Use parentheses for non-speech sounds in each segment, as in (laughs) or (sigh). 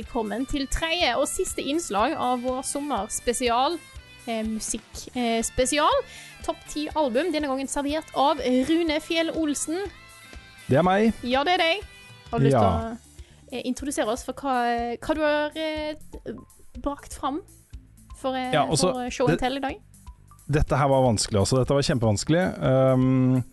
Velkommen til tredje og siste innslag av vår sommerspesial. Eh, Musikkspesial. Topp ti album, denne gangen servert av Rune Fjell Olsen. Det er meg. Ja, det er deg. Har du lyst Ja. til å eh, introdusere oss for hva, hva du har eh, brakt fram for, eh, Ja, også- for show and tell i dag? Dette her var vanskelig også. Dette var kjempevanskelig. Um,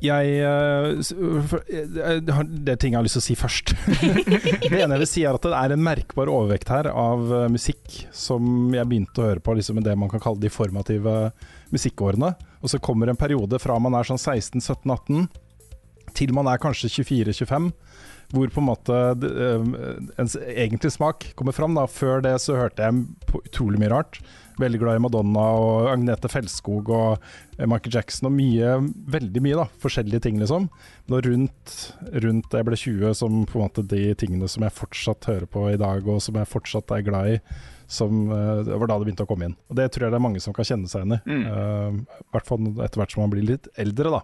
jeg jeg- jeg har- Det er ting jeg har lyst til å si først. (laughs) det ene jeg vil si er at det er en merkbar overvekt her av uh, musikk som jeg begynte å høre på liksom det man kan kalle de formative musikkårene. Og så kommer en periode fra man er sånn 16-17-18 til man er kanskje 24-25, hvor på en måte eh, ens egentlige smak kommer fram. Da. Før det så hørte jeg utrolig mye rart. Veldig glad i Madonna og Agnete Felskog og eh, Michael Jackson og mye, veldig mye da, forskjellige ting liksom. Men rundt, rundt jeg ble 20 som på en måte de tingene som jeg fortsatt hører på i dag og som jeg fortsatt er glad i, som, eh, det var da det begynte å komme inn. Og det tror jeg det er mange som kan kjenne seg igjen i. Mm. Uh, hvert fall etter hvert som man blir litt eldre da.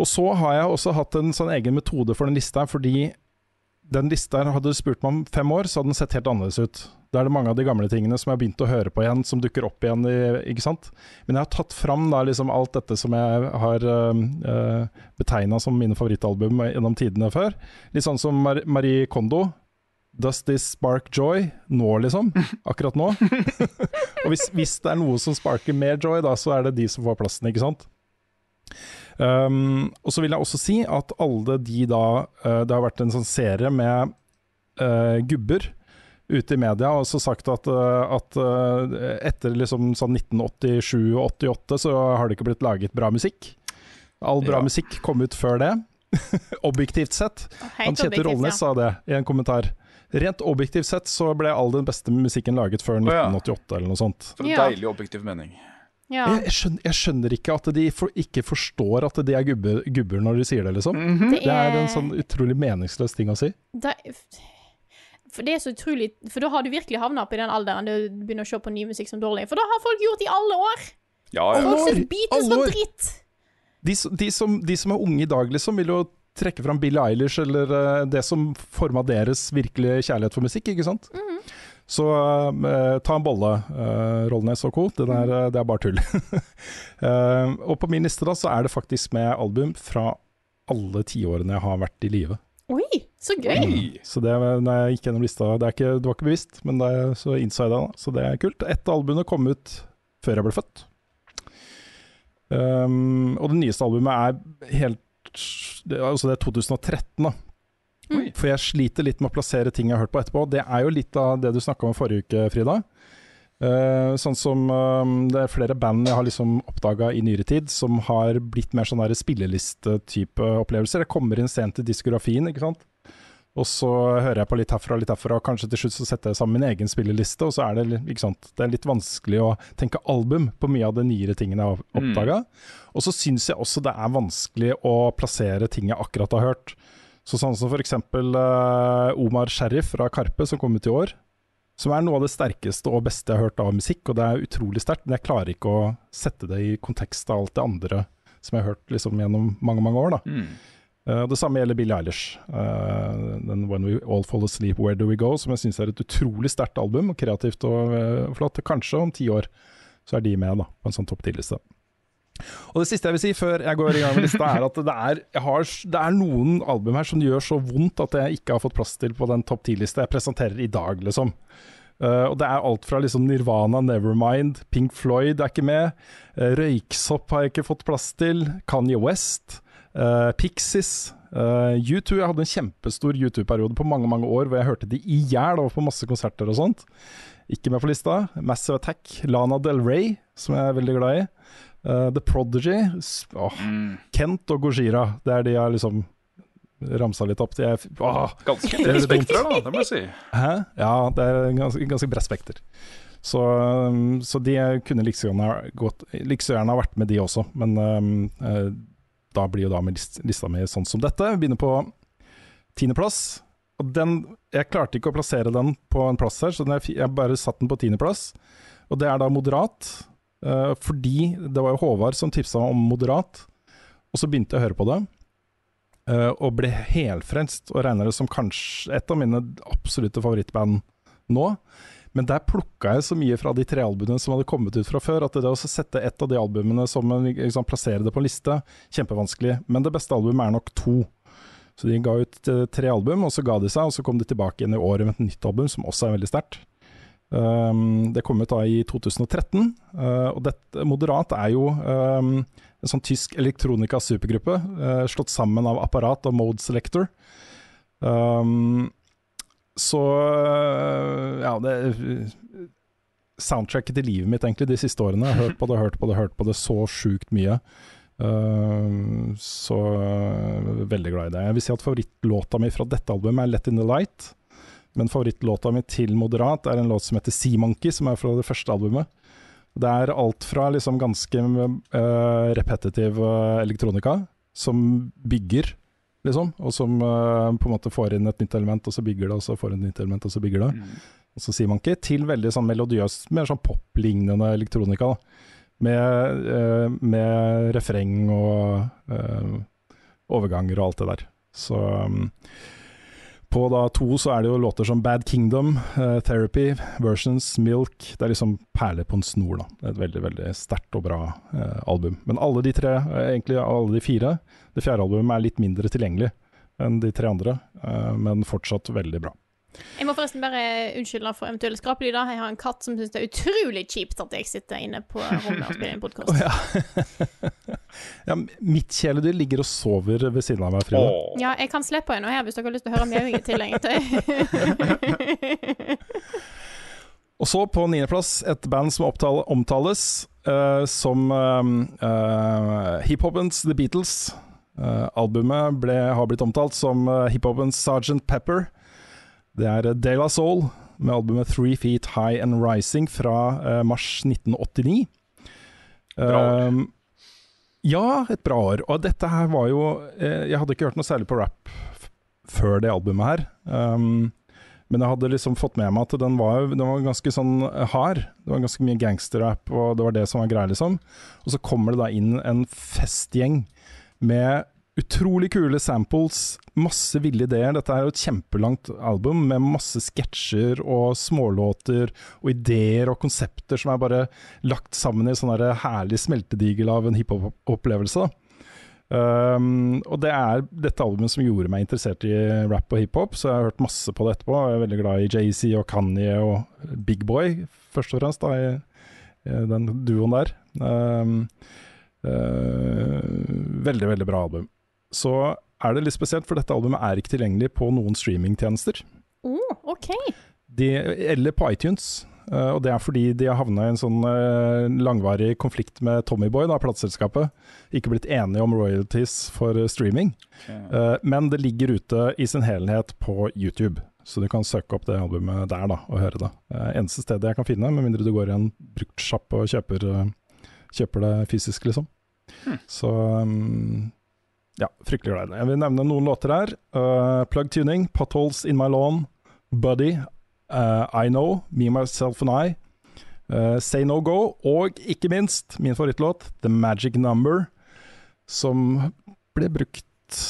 Og så har jeg også hatt en sånn egen metode for den lista, fordi den lista hadde du spurt meg om fem år, så hadde den sett helt annerledes ut. Da er det mange av de gamle tingene som jeg har begynt å høre på igjen, som dukker opp igjen. Ikke sant? Men jeg har tatt fram da liksom alt dette som jeg har uh, betegna som mine favorittalbum gjennom tidene før. Litt sånn som Mar Marie Kondo. Does this spark joy? Nå, liksom. Akkurat nå. (laughs) Og hvis, hvis det er noe som sparker mer joy, da, så er det de som får plassen, ikke sant. Um, og så vil jeg også si at alle de da uh, Det har vært en sånn serie med uh, gubber ute i media og så sagt at, uh, at uh, etter liksom sånn 1987 og 88 så har det ikke blitt laget bra musikk. All bra Ja. musikk kom ut før det. (laughs) Objektivt sett. Han Kjetil Rollnes ja. sa det i en kommentar. Rent objektivt sett så ble all den beste musikken laget før Å ja. 1988 eller noe sånt. For en Ja. deilig objektiv mening. Ja. Jeg, jeg, skjønner, jeg skjønner ikke at de for, ikke forstår at de er gubber, gubber når de sier det, liksom. Mhm. Det er en sånn utrolig meningsløs ting å si. det, For det er så utrolig For da har du virkelig havna i den alderen du begynner å se på ny musikk som dårlig. For da har folk gjort det i alle år! Ja, ja. Folk syns beaten Alle var dritt! De, de, som, de som er unge i dag, liksom, vil jo trekke fram Billie Eilish eller uh, det som forma deres virkelige kjærlighet for musikk, ikke sant. Mhm. Så eh, ta en bolle, uh, Rollnes og co. Det, der, eh, det er bare tull. (laughs) Eh, og på min liste da, så er det faktisk med album fra alle tiårene jeg har vært i live. Oi, så gøy! Oi. Så det, når jeg gikk gjennom lista, det, er ikke, det var ikke bevisst, men det, er- så innså jeg det. da. Så det er kult. Ett av albumene kom ut før jeg ble født. Um, og det nyeste albumet er helt det, Altså det er 2013, da. Oi. For jeg sliter litt med å plassere ting jeg har hørt på etterpå. Det er jo litt av det du snakka om forrige uke, Frida. Uh, sånn som uh, Det er flere band jeg har liksom oppdaga i nyere tid som har blitt mer sånn spilleliste-type opplevelser. Jeg kommer inn sent i diskografien, ikke sant. Og så hører jeg på litt herfra og litt herfra, og kanskje til slutt så setter jeg sammen min egen spilleliste, og så er det, ikke sant? det er litt vanskelig å tenke album på mye av de nyere tingene jeg har oppdaga. Og så syns jeg også det er vanskelig å plassere ting jeg akkurat har hørt. Så sånn som for eksempel eh, Omar Sheriff fra Karpe, som kom ut i år. Som er noe av det sterkeste og beste jeg har hørt av musikk, og det er utrolig sterkt. Men jeg klarer ikke å sette det i kontekst av alt det andre som jeg har hørt liksom, gjennom mange, mange år. Mm. Uh, det samme gjelder Billie Eilish. Uh, den 'When We All Fall Asleep, Where Do We Go', som jeg syns er et utrolig sterkt album, og kreativt og uh, flott. Kanskje om ti år så er de med da, på en sånn topp ti-liste. Og Det siste jeg vil si før jeg går i gang med lista, er at det er, har, det er noen album her som gjør så vondt at jeg ikke har fått plass til på den topp ti-lista jeg presenterer i dag, liksom. Uh, og det er alt fra liksom Nirvana, Nevermind, Pink Floyd er ikke med. Uh, Røyksopp har jeg ikke fått plass til. Kanye West. Uh, Pixies. Uh, U2, Jeg hadde en kjempestor U2-periode på mange mange år hvor jeg hørte de i hjel og på masse konserter og sånt. Ikke med på lista. Massive Attack. Lana Del Rey, som jeg er veldig glad i. Eh, The Prodigy. oh, Mm. Kent og Gojira. Det er de jeg har liksom ramsa litt opp. Er, åh, Ganske bredt spekter, da, det må jeg si. Hæ? Ja, det er ganske, ganske bredt spekter. Så, um, så de kunne like gjerne ha vært med de også, men um, uh, da blir jo da med list, lista mi sånn som dette. Vi Begynner på tiendeplass. Og den Jeg klarte ikke å plassere den på en plass her, så den er, jeg bare satt den på tiendeplass. Og det er da moderat, eh, fordi det var jo Håvard som tipsa om moderat, og så begynte jeg å høre på det. Uh, og ble helfrelst, og regner det som kanskje et av mine absolutte favorittband nå. Men der plukka jeg så mye fra de tre albumene som hadde kommet ut fra før, at det å sette ett av de albumene som en, liksom, plassere det på en liste, kjempevanskelig. Men det beste albumet er nok to. Så de ga ut eh, tre album, og så ga de seg, og så kom de tilbake igjen i året med et nytt album, som også er veldig sterkt. Um, det kom ut da i 2013, uh, og dette Moderat er jo um, en sånn tysk elektronika-supergruppe, uh, slått sammen av Apparat og Mode Selector. Um, så uh, ja, det Soundtracket til livet mitt egentlig de siste årene. Jeg hørt på det, hørt på det, hørt på det så sjukt mye. Uh, så veldig glad i det. Jeg vil si at favorittlåta mi fra dette albumet er 'Let In The Light'. Men favorittlåta mi til Moderat er en låt som heter Sea Monkey, som er fra det første albumet. Det er alt fra liksom ganske uh, repetitiv uh, elektronika, som bygger, liksom, og som uh, på en måte får inn et nytt element, og så bygger det, og så får inn et nytt element, og så bygger det. Og så Sea Monkey, til veldig sånn melodiøs, mer sånn poplignende elektronika. da. Med, med refreng og overganger og alt det der. Så um, på da to så er det jo låter som Bad Kingdom, uh, Therapy, Versions, Milk. Det er liksom perler på en snor, da. Det er et veldig veldig sterkt og bra uh, album. Men alle de tre, uh, egentlig alle de fire, det fjerde albumet er litt mindre tilgjengelig enn de tre andre, men fortsatt veldig bra. Jeg må forresten bare unnskylde for eventuelle skrapelyder. Jeg har en katt som syns det er utrolig kjipt at jeg sitter inne på rommet og spiller inn podkast. Oh, ja. (laughs) ja, mitt kjæledyr ligger og sover ved siden av meg, Frida. Oh. Ja, jeg kan slippe henne her hvis dere har lyst til å høre mjauing i tillegg. (laughs) (laughs) Og så på niendeplass et band som opptale, omtales uh, som uh, hiphopens The Beatles. Eh, albumet ble, har blitt omtalt som uh, hiphopens Sergeant Pepper. Det er uh, De La Soul med albumet Three Feet High and Rising fra eh, mars 1989. Bra år. Um, ja, et bra år. Og dette her var jo eh, Jeg hadde ikke hørt noe særlig på rap før det albumet her. Um, men jeg hadde liksom fått med meg at den var, den var ganske sånn hard. Det var ganske mye gangsterrap, og det var det som var greia, liksom. Og så kommer det da inn en festgjeng med utrolig kule samples, masse ville ideer. Dette er jo et kjempelangt album med masse sketsjer og smålåter og ideer og konsepter som er bare lagt sammen i sånn herlig smeltedigel av en hiphop-opplevelse. Um, og det er dette albumet som gjorde meg interessert i rap og hiphop, så jeg har hørt masse på det etterpå. Jeg er veldig glad i Jay-Z og Kanye og Big Boy, først og fremst, da, i, i den duoen der. Um, uh, veldig, veldig bra album. Så er det litt spesielt, for dette albumet er ikke tilgjengelig på noen streamingtjenester. oh, OK. De, eller på iTunes. Uh, og det er fordi de har havna i en sånn uh, langvarig konflikt med Tommyboy, da, plateselskapet. Ikke blitt enige om royalties for eh, streaming. Eh, men det ligger ute i sin helhet på YouTube. Så du kan søke opp det albumet der da, og høre det. Eneste stedet jeg kan finne, med mindre du går i en bruktsjapp og kjøper, kjøper det fysisk, liksom. Så um, ja, fryktelig glad i det. Jeg vil nevne noen låter her. Uh, Plug Tuning, Potholes In My Lawn, Buddy, uh, I Know, Me, Myself and I, uh, Say No Go, og ikke minst min favorittlåt, The Magic Number, som ble brukt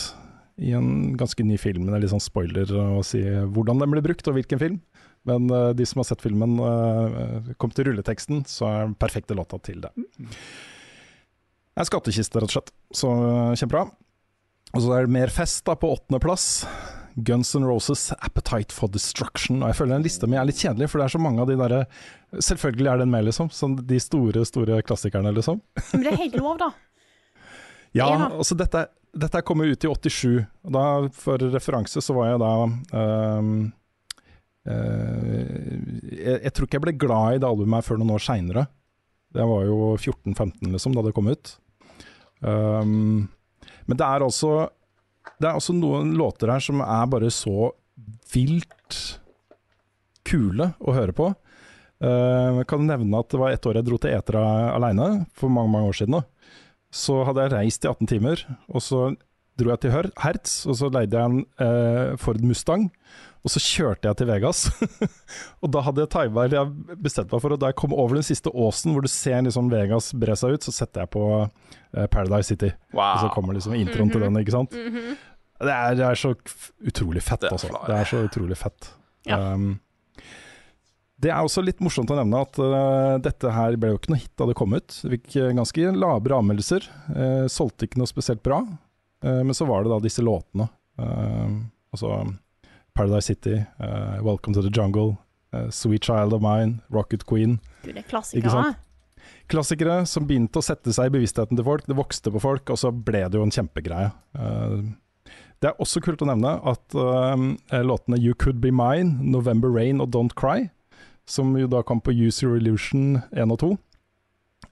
i en ganske ny film. Det er litt sånn spoiler å si hvordan den ble brukt, og hvilken film. Men de som har sett filmen, kom til rulleteksten, så er den perfekte låta til det. Det er skattkiste, rett og slett. Så kjempebra. Og så er det mer fest da på åttendeplass. Guns N' Roses 'Appetite for Destruction'. Og jeg føler den lista mi er litt kjedelig, for det er så mange av de derre Selvfølgelig er den med, liksom. Sånn de store, store klassikerne, liksom. Men det er helt lov, da. (laughs) Ja, Ja. altså dette, dette kom jo ut i 87. Og da, for referanse, så var jeg da um, uh, jeg, jeg tror ikke jeg ble glad i det albumet før noen år seinere. Det var jo 14-15 liksom, da det kom ut. Ehm, men det er også Det er også noen låter her som er bare så vilt kule å høre på. Uh, jeg kan nevne at det var ett år jeg dro til Etra aleine, for mange mange år siden. så hadde jeg reist i 18 timer, og så dro jeg til Hertz, og så leide jeg en uh, Ford Mustang. Og så kjørte jeg til Vegas, (laughs) og da hadde jeg tima eller jeg bestemte meg for Og da jeg kom over den siste åsen hvor du ser liksom Vegas bre seg ut, så setter jeg på eh, Paradise City. Og så kommer liksom introen til den, ikke sant. det, er, det er så utrolig fett, Det altså. Det er så utrolig fett. Ja. Um, det er også litt morsomt å nevne at uh, dette her ble jo ikke noe hit da det kom ut. Det fikk eh, ganske labre anmeldelser. Uh, solgte ikke noe spesielt bra. Eh, men så var det da disse låtene. Eh, altså Paradise City, uh, Welcome to the Jungle, uh, Sweet Child of Mine, Rocket Queen. Gud, det er klassikere. Klassikere som begynte å sette seg i bevisstheten til folk. Det vokste på folk, og så ble det jo en kjempegreie. Uh, det er også kult å nevne at låtene You Could Be Mine, November Rain og Don't Cry, som jo da kom på Use Your Illusion 1 og 2,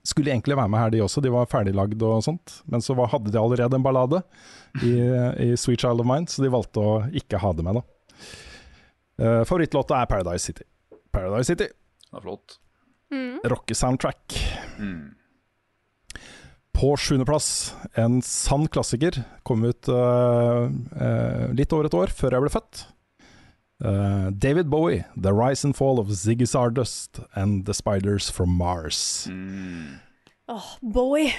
skulle egentlig være med her, de også. De var ferdiglagd og sånt. Men så var, hadde de allerede en ballade i, i Sweet Child of Mine, så de valgte å ikke ha det med, da. Eh, favorittlåta er Paradise City. Paradise City, Det er flott. Mm. rockesoundtrack. Mm. På sjuendeplass, en sann klassiker. Kom ut uh, uh, litt over et år før jeg ble født. Uh, David Bowie, 'The Rise and Fall of Ziggy Sardust and The Spiders from Mars'. Mm. Åh, Bowie.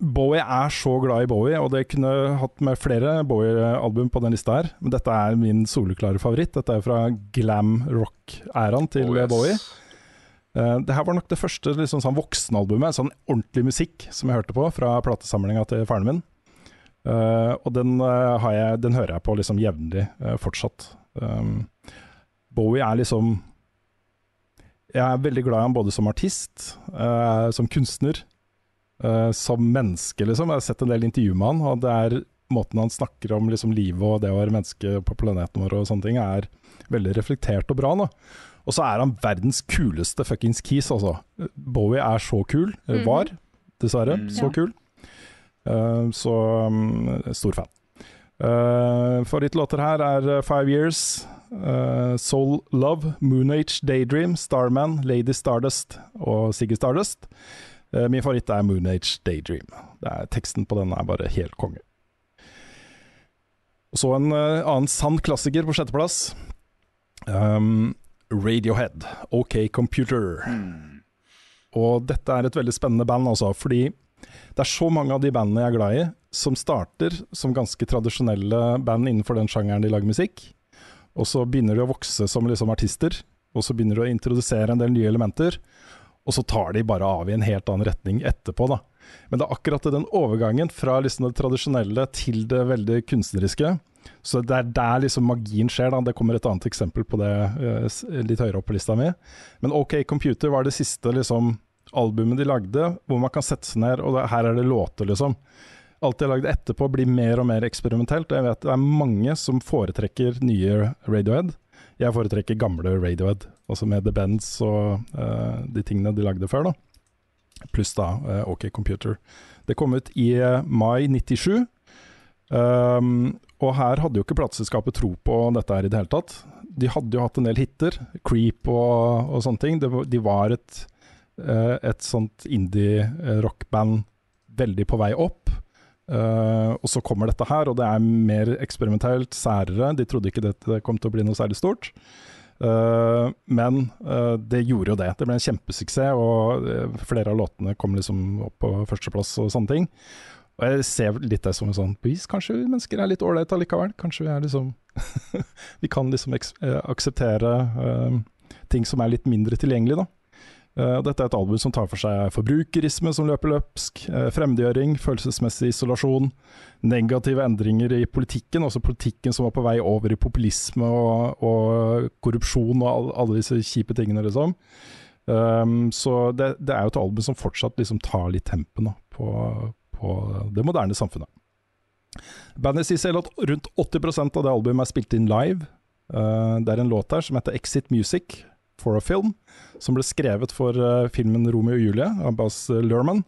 Bowie er så glad i Bowie, og det kunne hatt med flere Bowie-album på den lista her. Men dette er min soleklare favoritt. Dette er fra glam rock-æraen til Oh, yes. Bowie. Uh, det her var nok det første liksom, sånn voksenalbumet, sånn ordentlig musikk, som jeg hørte på fra platesamlinga til faren min. Uh, og den, uh, har jeg, den hører jeg på liksom jevnlig fortsatt. Um, Bowie er liksom Jeg er veldig glad i ham både som artist, som kunstner, eh, som menneske, liksom. Jeg har sett en del intervjuer med han, og det er måten han snakker om liksom, livet og det å være menneske på planeten vår og sånne ting, er veldig reflektert og bra. Da. Og så er han verdens kuleste fuckings keys, altså. Bowie er så kul. Eller var, dessverre. Mm. Så Ja. kul. Uh, så um, stor fan. Uh, Favorittlåter her er Five Years, uh, Soul Love, Moon Age, Daydream, Starman, Lady Stardust og Siggy Stardust. Eh, min favoritt er Moon Age Daydream. Er, teksten på den er bare helt konge. Og så en uh, annen sann klassiker på sjetteplass. Um, Radiohead, OK Computer. Mm. Og dette er et veldig spennende band, altså, fordi det er så mange av de bandene jeg er glad i, som starter som ganske tradisjonelle band innenfor den sjangeren de lager musikk. Og så begynner de å vokse som liksom artister, og så begynner de å introdusere en del nye elementer. Og så tar de bare av i en helt annen retning etterpå, da. Men det er akkurat den overgangen fra liksom det tradisjonelle til det veldig kunstneriske. Så det er der liksom magien skjer. da Det kommer et annet eksempel på det eh, litt høyere opp på lista mi. Men OK Computer var det siste liksom albumet de lagde, hvor man kan sette seg ned, og her er det låter, liksom. Alt de har lagd etterpå blir mer og mer eksperimentelt. Jeg vet det er mange som foretrekker nye Radiohead. Jeg foretrekker gamle Radiohead, altså med The Bends og uh, de tingene de lagde før, da. Pluss da uh, OK Computer. Det kom ut i eh, mai 97. Um, og her hadde jo ikke plateselskapet tro på dette her i det hele tatt. De hadde jo hatt en del hiter, Creep og, og sånne ting. De var et, uh, et sånt indie-rockband veldig på vei opp. Uh, og så kommer dette her, og det er mer eksperimentelt, særere. De trodde ikke dette kom til å bli noe særlig stort. Eh, men eh, det gjorde jo det. Det ble en kjempesuksess, og eh, flere av låtene kom liksom opp på førsteplass og sånne ting. Og jeg ser litt det som en sånn bevis. Kanskje vi mennesker er litt ålreite allikevel. Kanskje vi er liksom (laughs) Vi kan liksom akseptere ting som er litt mindre tilgjengelig, da. Uh, dette er et album som tar for seg forbrukerisme som løper løpsk, uh, fremmedgjøring, følelsesmessig isolasjon, negative endringer i politikken, også politikken som var på vei over i populisme og, og korrupsjon og all, alle disse kjipe tingene, liksom. Um, så det, det, er jo et album som fortsatt liksom tar litt tempen da, på, på, det moderne samfunnet. Bandet sier selv at rundt 80% av det albumet er spilt inn live. Uh, det er en låt her som heter 'Exit Music' for a Film, som ble skrevet for uh, filmen 'Romeo og Julie' av Baz Lerman.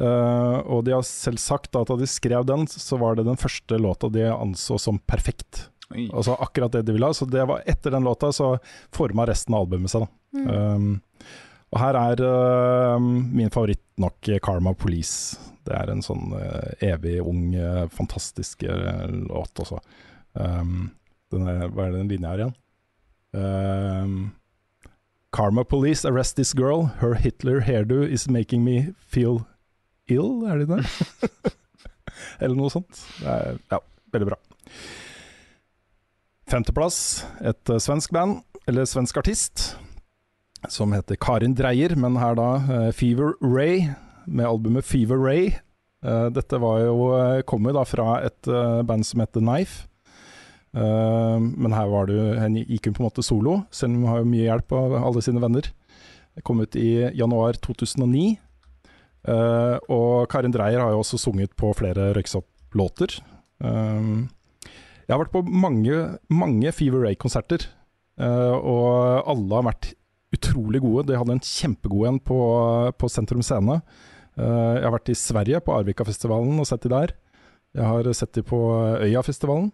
Uh, og de har selv sagt at da de skrev den, så var det den første låta de anså som perfekt. Oi. Altså akkurat det de ville ha. Så det var etter den låta så forma resten av albumet seg, da. Mm. Um, og her er uh, min favoritt nok 'Karma Police'. Det er en sånn uh, evig ung, uh, fantastisk låt også. Um, er, hva er det den linja her igjen? Um, Karma Police arrest this girl. Her Hitler hairdo is making me feel ill, er det det? (laughs) Eller noe sånt. Ja, veldig bra. Femteplass, et uh, svensk band, eller svensk artist, som heter Karin Dreyer, men her da uh, Fever Ray, med albumet Fever Ray. Uh, dette var jo, kom jo da fra et band som heter Knife. Men her var det jo, gikk hun på en måte solo, selv om hun har jo mye hjelp av alle sine venner. Det kom ut i januar 2009. og Karin Dreyer har jo også sunget på flere Røyksopp-låter. Um, jeg har vært på mange, mange Fever Ray-konserter, uh, og alle har vært utrolig gode. De hadde en kjempegod en på, på Sentrum Scene. Uh, jeg har vært i Sverige, på Arvika-festivalen, og sett de der. Jeg har sett de på Øyafestivalen.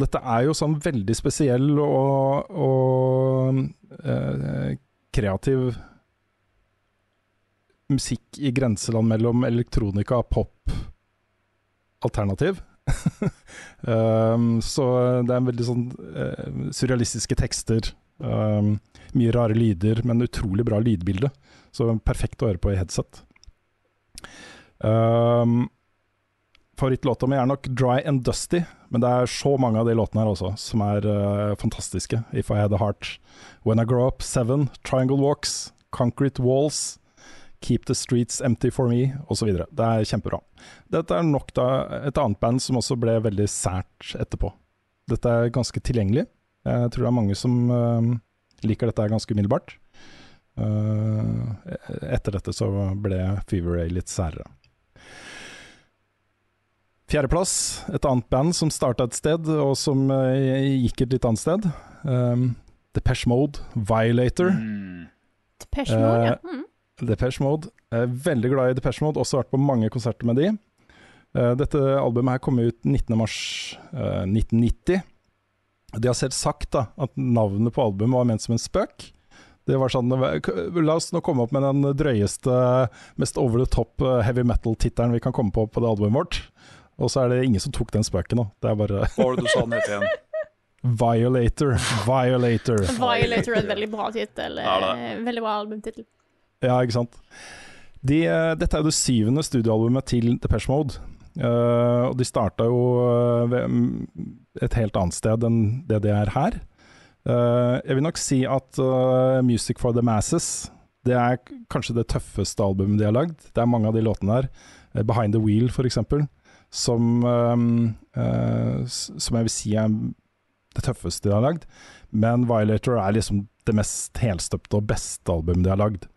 Dette er jo sånn veldig spesiell og, og eh, kreativ musikk i grenseland mellom elektronika, pop, alternativ. (laughs) um, så det er veldig sånn uh, surrealistiske tekster. Um, mye rare lyder, men utrolig bra lydbilde. Så perfekt å høre på i headset. Um, Favorittlåta mi er nok 'Dry and Dusty', men det er så mange av de låtene her også som er uh, fantastiske. 'If I Had A Heart', 'When I Grow Up', 'Seven', 'Triangle Walks', 'Concrete Walls', 'Keep The Streets Empty For Me', osv. Det er kjempebra. Dette er nok da et annet band som også ble veldig sært etterpå. Dette er ganske tilgjengelig. Jeg tror det er mange som uh, liker dette ganske umiddelbart. Uh, etter dette så ble Fever Ray litt særere. Fjerdeplass, et annet band som starta et sted, og som uh, gikk et litt annet sted. Um, Depeche Mode, Violator. Mm. Depeche Mode, ja. Mm. Depeche Mode. Jeg er veldig glad i Depeche Mode, også vært på mange konserter med de. Uh, dette albumet her kom ut 19.3.1990. Uh, de har selv sagt da, at navnet på albumet var ment som en spøk. Det var sånn La oss nå komme opp med den drøyeste, mest over the top heavy metal-tittelen vi kan komme på på det albumet vårt. Og så er det ingen som tok den spøken nå. Det er bare Hva var det du sa den het igjen? (laughs) Violator. Violator. (laughs) Violator er et veldig bra tittel. Ja, veldig bra albumtittel. Ja, ikke sant. De, uh, dette er jo det syvende studioalbumet til Depeche Mode. Uh, og de starta jo uh, ved mm, et helt annet sted enn det de er her. Uh, jeg vil nok si at Music for the Masses det er kanskje det tøffeste albumet de har lagd. Det er mange av de låtene der, Behind the Wheel f.eks., som, som jeg vil si er det tøffeste de har lagd. Men Violator er liksom det mest helstøpte og beste albumet de har lagd.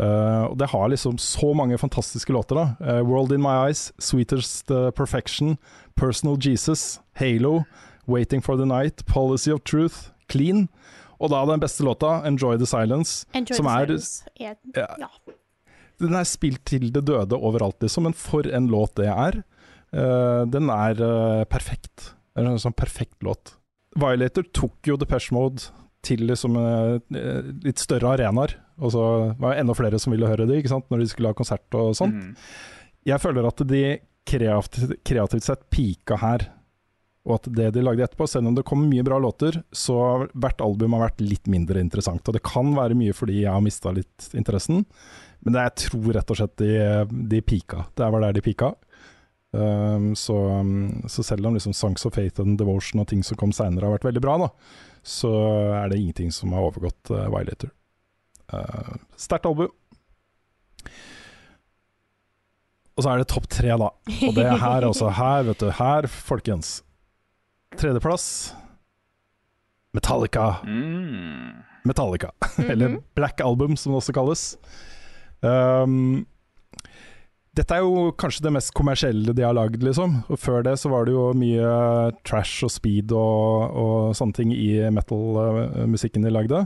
Uh, og det har liksom så mange fantastiske låter. da uh, World In My Eyes, Sweetest uh, Perfection, Personal Jesus, Halo, Waiting For The Night, Policy of Truth, Clean. Og da den beste låta, Enjoy The Silence. Enjoy som the er, silence. Yeah. ja. ja. Den er spilt til det døde overalt, liksom, men for en låt det er. Den er perfekt. Det er en sånn perfekt låt. Violator tok jo Depeche Mode til liksom, litt større arenaer. Og så var det enda flere som ville høre det, ikke sant? når de skulle ha konsert og sånt. Mm. Jeg føler at de kreativt, kreativt sett pika her. Og at det de lagde etterpå, selv om det kom mye bra låter, så har hvert album har vært litt mindre interessant. Og det kan være mye fordi jeg har mista litt interessen, men det jeg tror rett og slett de, de pika. Det var der de pika. Um, så, så, selv om liksom Songs of Faith and Devotion og ting som kom seinere har vært veldig bra, da, så er det ingenting som har overgått uh, Violator. Uh, Sterkt album. Og så er det topp tre, da. Og det er her, altså. Her, vet du. Her, folkens. Tredjeplass Metallica. Mm. Metallica. (laughs) Eller Black Album, som det også kalles. Um, dette er jo kanskje det mest kommersielle de har lagd, liksom. Og før det så var det jo mye trash og speed og, og sånne ting i metal-musikken de lagde.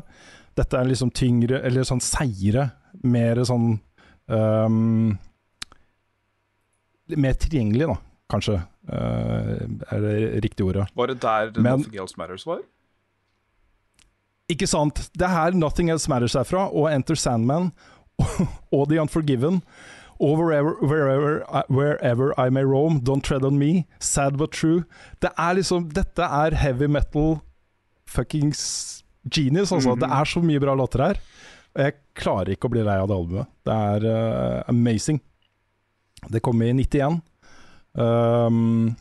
Dette er liksom tyngre, eller sånn seire. Mer sånn um, Mer tilgjengelig, da, kanskje. Uh, er det riktige ordet. Var det der Men- Nothing Else Matters var? Ikke sant. Det er her Nothing Else Matters er fra, og Enter Sandman, (laughs) og The Unforgiven. Og wherever, wherever, I- wherever I May Roam, Don't Tread On Me, Sad But True. Det er liksom, dette er heavy metal fuckings genius, altså. Det er så mye bra låter her. Og jeg klarer ikke å bli lei av det albumet. Det er uh, amazing. Det kom i 91. Um,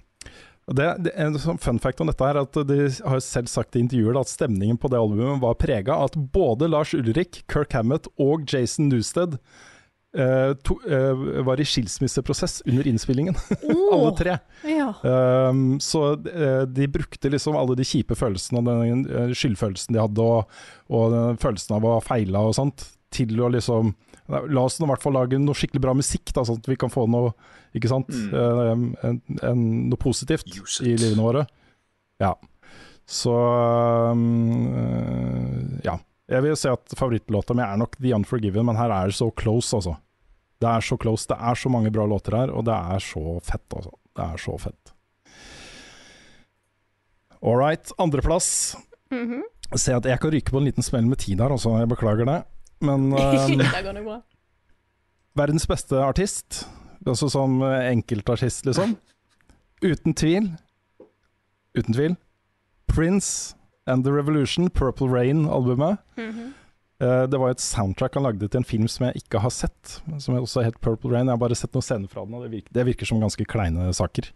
det, det, en sånn fun fact om dette er at De har selv sagt i intervjuer at stemningen på det albumet var prega av at både Lars Ulrik, Kirk Hammett og Jason Newsted eh, to, uh, var i skilsmisseprosess under innspillingen. (laughs) Alle tre. Ja. Um, så de, de brukte liksom alle de kjipe følelsene og den eh, skyldfølelsen de hadde, og, og den følelsen av å ha feila og sånt, til å liksom La oss nå i hvert fall lage noe skikkelig bra musikk, da, sånn at vi kan få noe Ikke sant? Eh, en, en, noe positivt i livene våre. Ja. Så um, eh, Ja. Jeg vil si at favorittlåta mi er nok The Unforgiven, men her er det så close, altså. Det er så close. Det er så mange bra låter her, og det er så fett, altså. Det er så fett. All right, andreplass. Mhm. Se at jeg kan ryke på en liten smell med tid her, altså. Jeg beklager det. Men (laughs) um, verdens beste artist, altså som enkeltartist, liksom. Uten tvil. Uten tvil. Prince and The Revolution, Purple Rain-albumet. Mm -hmm. uh, det var et soundtrack han lagde til en film som jeg ikke har sett, som også het Purple Rain. Jeg har bare sett noen scener fra den, og det virker, det virker som ganske kleine saker.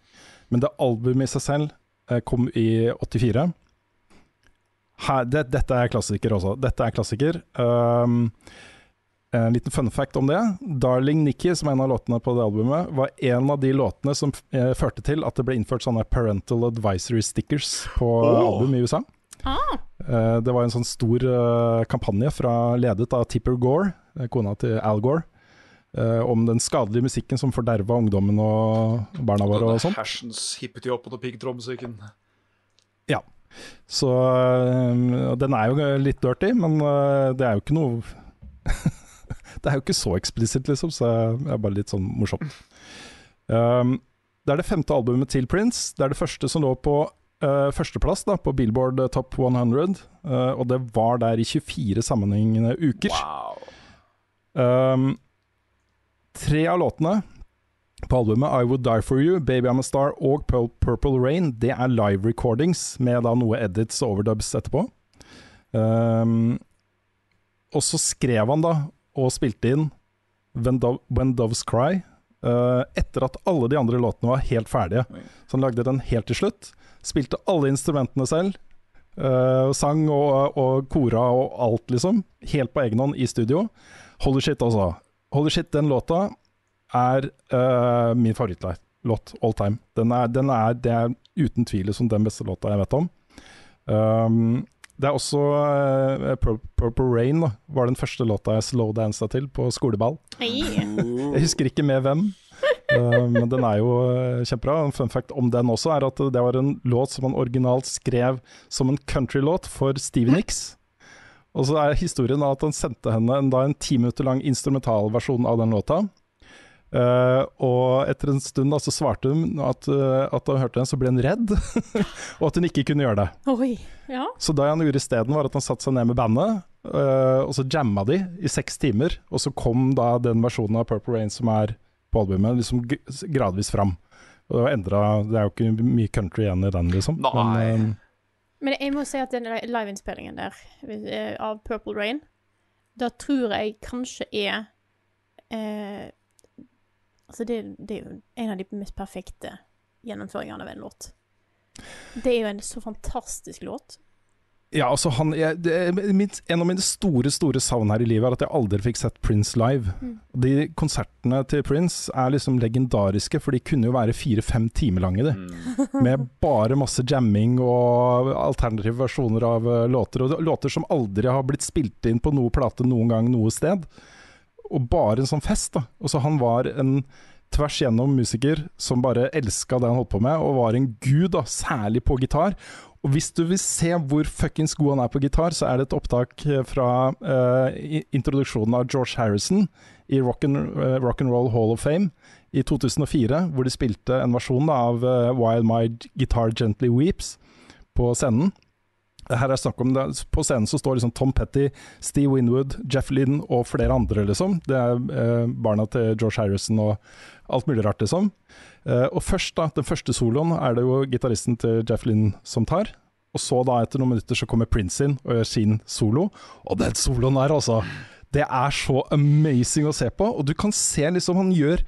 Men det albumet i seg selv uh, kom i 84. Her, det, dette er klassiker også. Dette er klassiker. Um, en liten fun fact om det. 'Darling Nikki', som er en av låtene på det albumet, var en av de låtene som eh, førte til at det ble innført sånne parental advisory stickers på album i USA. Ah, Eh, det var en sånn stor eh, kampanje fra, ledet av Tipper Gore, eh, kona til Al Gore, eh, om den skadelige musikken som forderva ungdommen og barna våre og sånn. Hersens hippety opp og piggtrådmusikken. Ja. Så den er jo litt dirty, men det er jo ikke noe (laughs) Det er jo ikke så eksplisitt, liksom, så det er bare litt sånn morsomt. Um, det er det femte albumet til Prince. Det er det første som lå på eh, førsteplass da, på Billboard eh, Top 100, uh, og det var der i 24 sammenhengende uker. Wow. Um, tre av låtene på albumet I Would Die For You, Baby I'm A Star og Purple Rain, det er live recordings med da noe edits og overdubs etterpå. Um, og så skrev han da, og spilte inn When, Do When Doves Cry, uh, etter at alle de andre låtene var helt ferdige. Så han lagde den helt til slutt. Spilte alle instrumentene selv. Uh, sang og, og kora og alt, liksom. Helt på egen hånd i studio. Holy shit, altså. Holy shit, den låta er uh, min favorittlåt all time. Den er, den er, det er uten tvil liksom den beste låta jeg vet om. Um, det er også uh, Purple Rain da, var den første låta jeg slowdansa til på skoleball. Hey. Jeg husker ikke med hvem, men den er jo eh, kjempebra. En fun fact om den også er at det var en låt som han originalt skrev som en countrylåt for Stevie Nicks. Og så er historien at han sendte henne en, da, en ti minutter lang instrumentalversjon av den låta. Uh, og etter en stund da, så svarte hun at, uh, at da hun hørte den, så ble hun redd, (laughs) og at hun ikke kunne gjøre det. Oi. Ja. Så det han gjorde isteden, var at han satte seg ned med bandet, uh, og så jamma de i seks timer. Og så kom da den versjonen av Purple Rain som er på albumet, liksom gradvis fram. Og det, var endret, Det er jo ikke mye country igjen i den, liksom. Nei. Men, øh, Men jeg må si at den li- liveinnspillingen der eh, av Purple Rain, da tror jeg kanskje er eh, Altså, det, det er jo en av de mest perfekte gjennomføringene av en låt. Det er jo en så fantastisk låt. Ja, altså han jeg, det, mitt, En av mine store store savn her i livet er at jeg aldri fikk sett Prince live. De konsertene til Prince er liksom legendariske, for de kunne jo være fire-fem timer lange, de. Med bare masse jamming og alternative versjoner av eh, låter. Og låter som aldri har blitt spilt inn på noe plate noen gang noe sted. Og bare en sånn fest, da. Og så han var en tvers gjennom musiker som bare elska det han holdt på med, og var en gud, da, særlig på gitar. Og hvis du vil se hvor fuckings god han er på gitar, så er det et opptak eh, fra uh, introduksjonen av George Harrison i Rock and, uh, Rock and Roll Hall of Fame i 2004, hvor de spilte en versjon av uh, Wild My Guitar Gently Weeps på scenen. Her er snakk om det, På scenen så står liksom Tom Petty, Steve Winwood, Jeff Lynne og flere andre, liksom. Det er eh, barna til George Harrison og alt mulig rart, liksom. Eh, og først, da, den første soloen er det jo gitaristen til Jeff Lynne som tar. Og så, da, etter noen minutter, så kommer Prince inn og gjør sin solo. Og den soloen der, altså. Det er så amazing å se på. Og du kan se liksom han gjør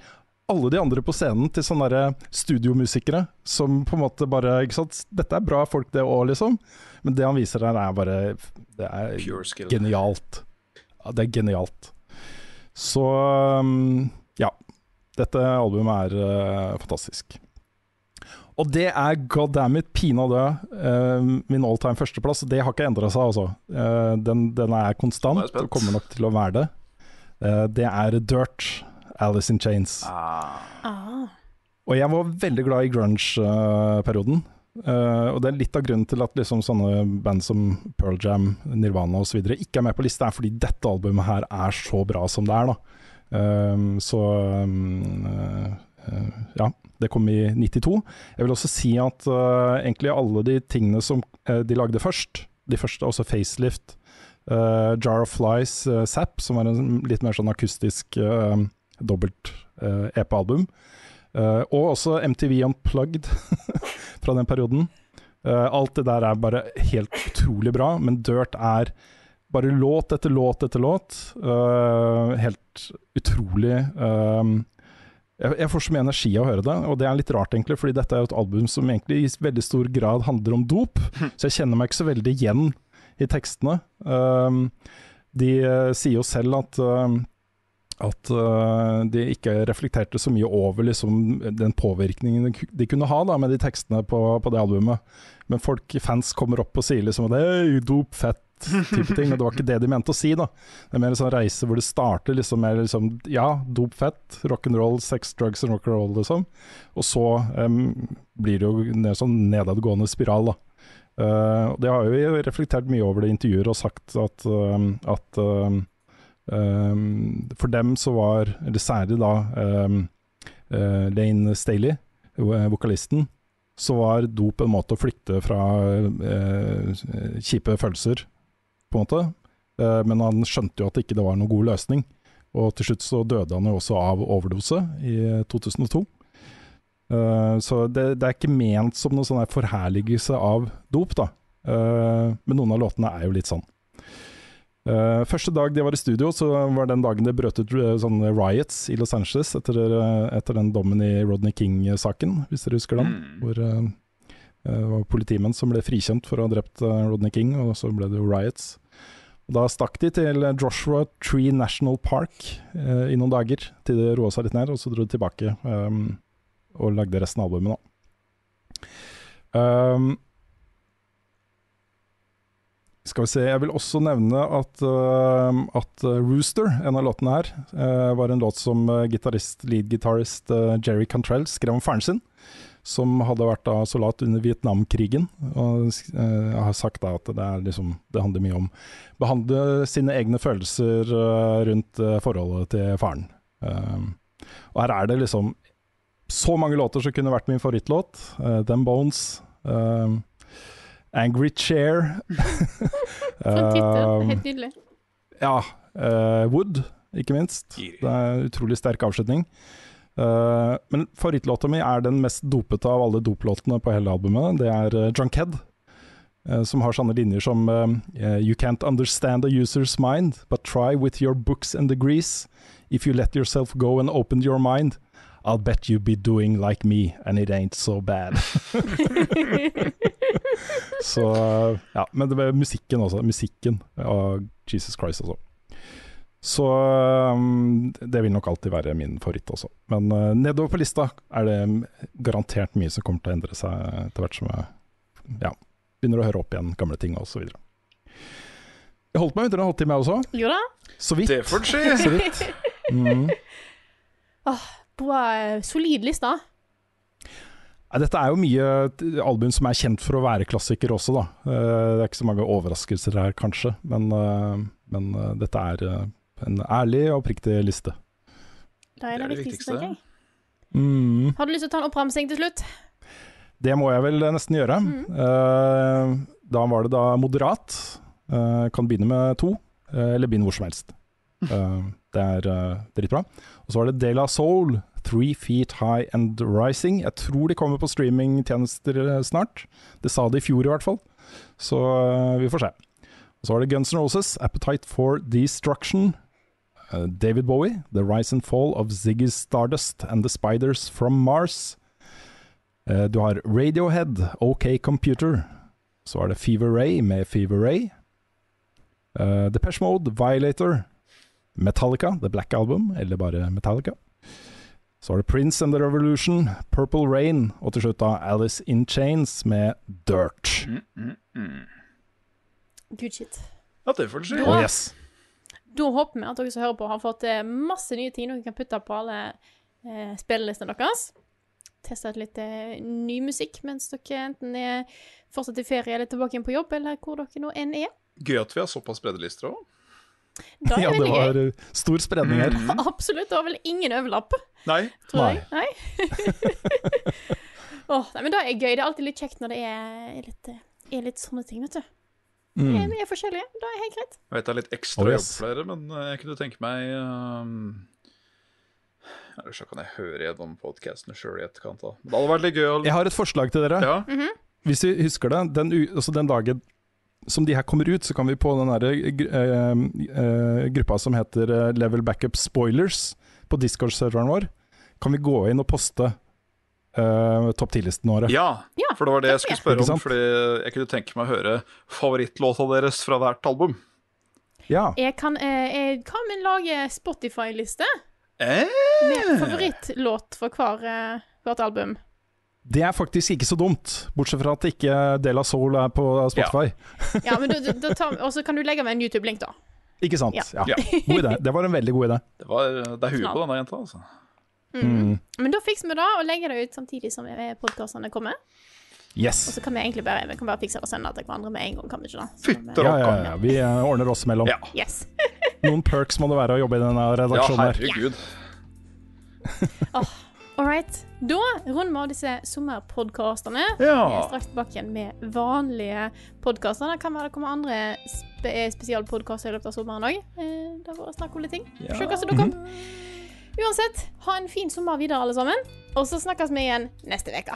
alle de andre på scenen til sånne der studiomusikere som på en måte bare ikke sant? Dette er bra folk, det òg, liksom. Men det han viser der, er bare Det er genialt. Ja, det er genialt. Så um, ja. Dette albumet er uh, fantastisk. Og det er god damn it pinadø uh, min all time førsteplass. Det har ikke endra seg, altså. Uh, den, den er konstant og kommer nok til å være det. Uh, det er Dirt, Alice in Chains. Ah. Ah. Og jeg var veldig glad i grunge-perioden. Uh, og det er litt av grunnen til at liksom sånne band som Pearl Jam, Nirvana osv. ikke er med på lista, er fordi dette albumet her er så bra som det er. Um, så um, uh, uh, ja, det kom i 92. Jeg vil også si at uh, egentlig alle de tingene som uh, de lagde først, de første, også Facelift, uh, Jar of Flies, uh, Zapp, som var en litt mer sånn akustisk uh, dobbelt EP-album, Uh, og også MTV Unplugged (laughs) fra den perioden. Uh, alt det der er bare helt utrolig bra, men Dirt er bare låt etter låt etter låt. Uh, helt utrolig. uh, jeg, jeg får så mye energi av å høre det, og det er litt rart, egentlig, fordi dette er jo et album som egentlig i veldig stor grad handler om dop, så jeg kjenner meg ikke så veldig igjen i tekstene. Uh, de sier jo selv at at uh, de ikke reflekterte så mye over liksom, den påvirkningen de, kunne ha da, med de tekstene på, på det albumet. Men folk, fans kommer opp og sier liksom at hey, dop, fett, type ting. Men det var ikke det de mente å si. da. Det er mer en sånn reise hvor det starter liksom med liksom, ja, dop, fett, rock'n'roll, sex, drugs and rock'n'roll, liksom. Og så um, blir det jo en sånn nedadgående spiral, da. Uh, det har jo reflektert mye over det i intervjuer og sagt at, uh, at um, Um, for dem så var, eller særlig da um, uh, Lane Staley, vokalisten, så var dop en måte å flykte fra uh, kjipe følelser, på en måte. Uh, men han skjønte jo at det ikke var noen god løsning. Og til slutt så døde han jo også av overdose i 2002. Uh, så det, det er ikke ment som noen sånn her forherligelse av dop, da. Men noen av låtene er jo litt sånn. Uh, første dag de var i studio, så var den dagen det brøt ut uh, sånne riots i Los Angeles etter, uh, etter den dommen i Rodney King-saken, hvis dere husker den. Mm. Hvor det var politimenn som ble frikjent for å ha drept Rodney King, og så ble det jo riots. Og da stakk de til Joshua Tree National Park i noen dager, til det roa seg litt ned, og så dro de tilbake um, og lagde resten av albumet, da. Um, skal vi se, Jeg vil også nevne at, uh, at uh, Rooster, en av låtene her, uh, var en låt som uh, gitarist, lead-gitarist uh, Jerry Cantrell skrev om faren sin, som hadde vært da soldat under Vietnamkrigen. Og uh, har sagt da at det, liksom, det handler mye om å behandle sine egne følelser uh, rundt uh, forholdet til faren. Og her er det liksom så mange låter som kunne vært min favorittlåt. Uh, Them Bones. Um, Angry Chair. (laughs) (laughs) Som tittel. Um, Helt nydelig. ja. Uh, Wood, ikke minst. Det er en utrolig sterk avslutning. Uh, men favorittlåta mi er den mest dopete av alle doplåtene på hele albumet. Det er uh, Junkhead. Uh, som har sånne linjer som You can't understand a user's mind, but try with your books and degrees. If you let yourself go and open your mind, I'll bet you be doing like me, and it ain't so bad. (laughs) så ja, men det var musikken også. Musikken av Jesus Christ også. Så um, det vil nok alltid være min favoritt også. Men uh, nedover på lista er det garantert mye som kommer til å endre seg etter hvert som jeg ja, begynner å høre opp igjen gamle ting osv. Jeg holdt meg under en halvtime, jeg også. Jo da. Så vidt. Det får skje. (laughs) Så vidt. Mm. (laughs) eh, solid liste. Nei, Dette er jo mye album som er kjent for å være klassikere også, da. Eh, Det er ikke så mange overraskelser her, kanskje, men, eh, men dette er en ærlig og oppriktig liste. Det er det, Det er det viktigste, tenker jeg. Mm. Har du lyst til å ta en oppramsing til slutt? Det må jeg vel nesten gjøre. Eh, da var det da moderat. Eh, kan begynne med to, eller begynne hvor som helst. Eh, det er uh, dritbra. Og så var det De La Soul, Three Feet High and Rising. Jeg tror de kommer på streamingtjenester eh, snart. Det sa de i fjor i hvert fall, så eh, vi får se. Og så var det Guns N' Roses, Appetite for Destruction. Eh, David Bowie, The Rise and Fall of Ziggy Stardust and The Spiders from Mars. Eh, Du har Radiohead, OK Computer. Så er det Fever Ray med Fever Ray. Uh, Depeche Mode, Violator. Metallica, The Black Album, eller bare Metallica. Så er det Prince and the Revolution, Purple Rain, og til slutt da Alice in Chains med Dirt. Mm, mm, mm. Good shit. Ja, det får skje. Ja. Oh yes. Da håper vi at dere som hører på, har fått eh, masse nye ting dere kan putte på alle eh, spillelistene deres. Teste ut litt eh, ny musikk mens dere enten er fortsatt i ferie eller tilbake igjen på jobb, eller hvor dere nå enn er. Gøy at vi har såpass brede lister òg. Da er Ja, det var gøy. eh, stor spredning her. (laughs) Absolutt. Det var vel ingen overlapp, Nei. tror Nei. jeg. Nei. (laughs) Åh, nei, men det er gøy. Det er alltid litt kjekt når det er litt, eh, er litt sånne ting, vet du. Mm. Vi er forskjellige. Det er helt greit. Jeg vet det er litt ekstra Oh, jobb for dere, men eh, jeg kunne tenke meg um, Eller så kan jeg høre gjennom podkastene sjøl i etterkant. da. Det hadde vært litt gøy å Jeg har et forslag til dere. Ja. Hvis vi husker det, den, u- altså den dagen som de her kommer ut, så kan vi på den der, gr- eh, eh, gruppa som heter eh, Level Backup Spoilers på Discord-serveren vår, kan vi gå inn og poste uh, topp 10-listene våre. ja, Ja, for det var det jeg skulle spørre om. Fordi jeg kunne tenke meg å høre favorittlåta deres fra hvert album. Ja. Jeg kan, eh, jeg kan lage Spotify-liste Eh? med favorittlåt fra hver, hvert album. Det er faktisk ikke så dumt, bortsett fra at ikke Dela Soul er på Spotify. Ja, (laughs) men da, da Og så kan du legge med en YouTube-link, da. Ikke sant? Ja. Ja. Ja. God idé. Det var en veldig god idé. Det, var, det er huet på denne jenta, altså. Mm. Men da fikser vi det, og legger det ut samtidig som podkastene kommer. Yes. Og så kan vi egentlig bare, vi kan bare fikse det og sende det til hverandre med en gang, kan vi ikke da? Fytter, Ja, ja, ja. Vi eh, ordner oss mellom. Ja. Yes. Noen perks må det være å jobbe i denne Ja, redaksjonen her. herregud. All right. Da runder vi av disse sommerpodkastene. Vi er straks tilbake igjen med vanlige podkaster. Det kan være det kommer andre spe spesialpodkaster i løpet av sommeren òg. Eh, der får vi snakke om litt ting. Ja. Se hva som dukker opp. Uansett, ha en fin sommer videre, alle sammen. Og så snakkes vi igjen neste uke.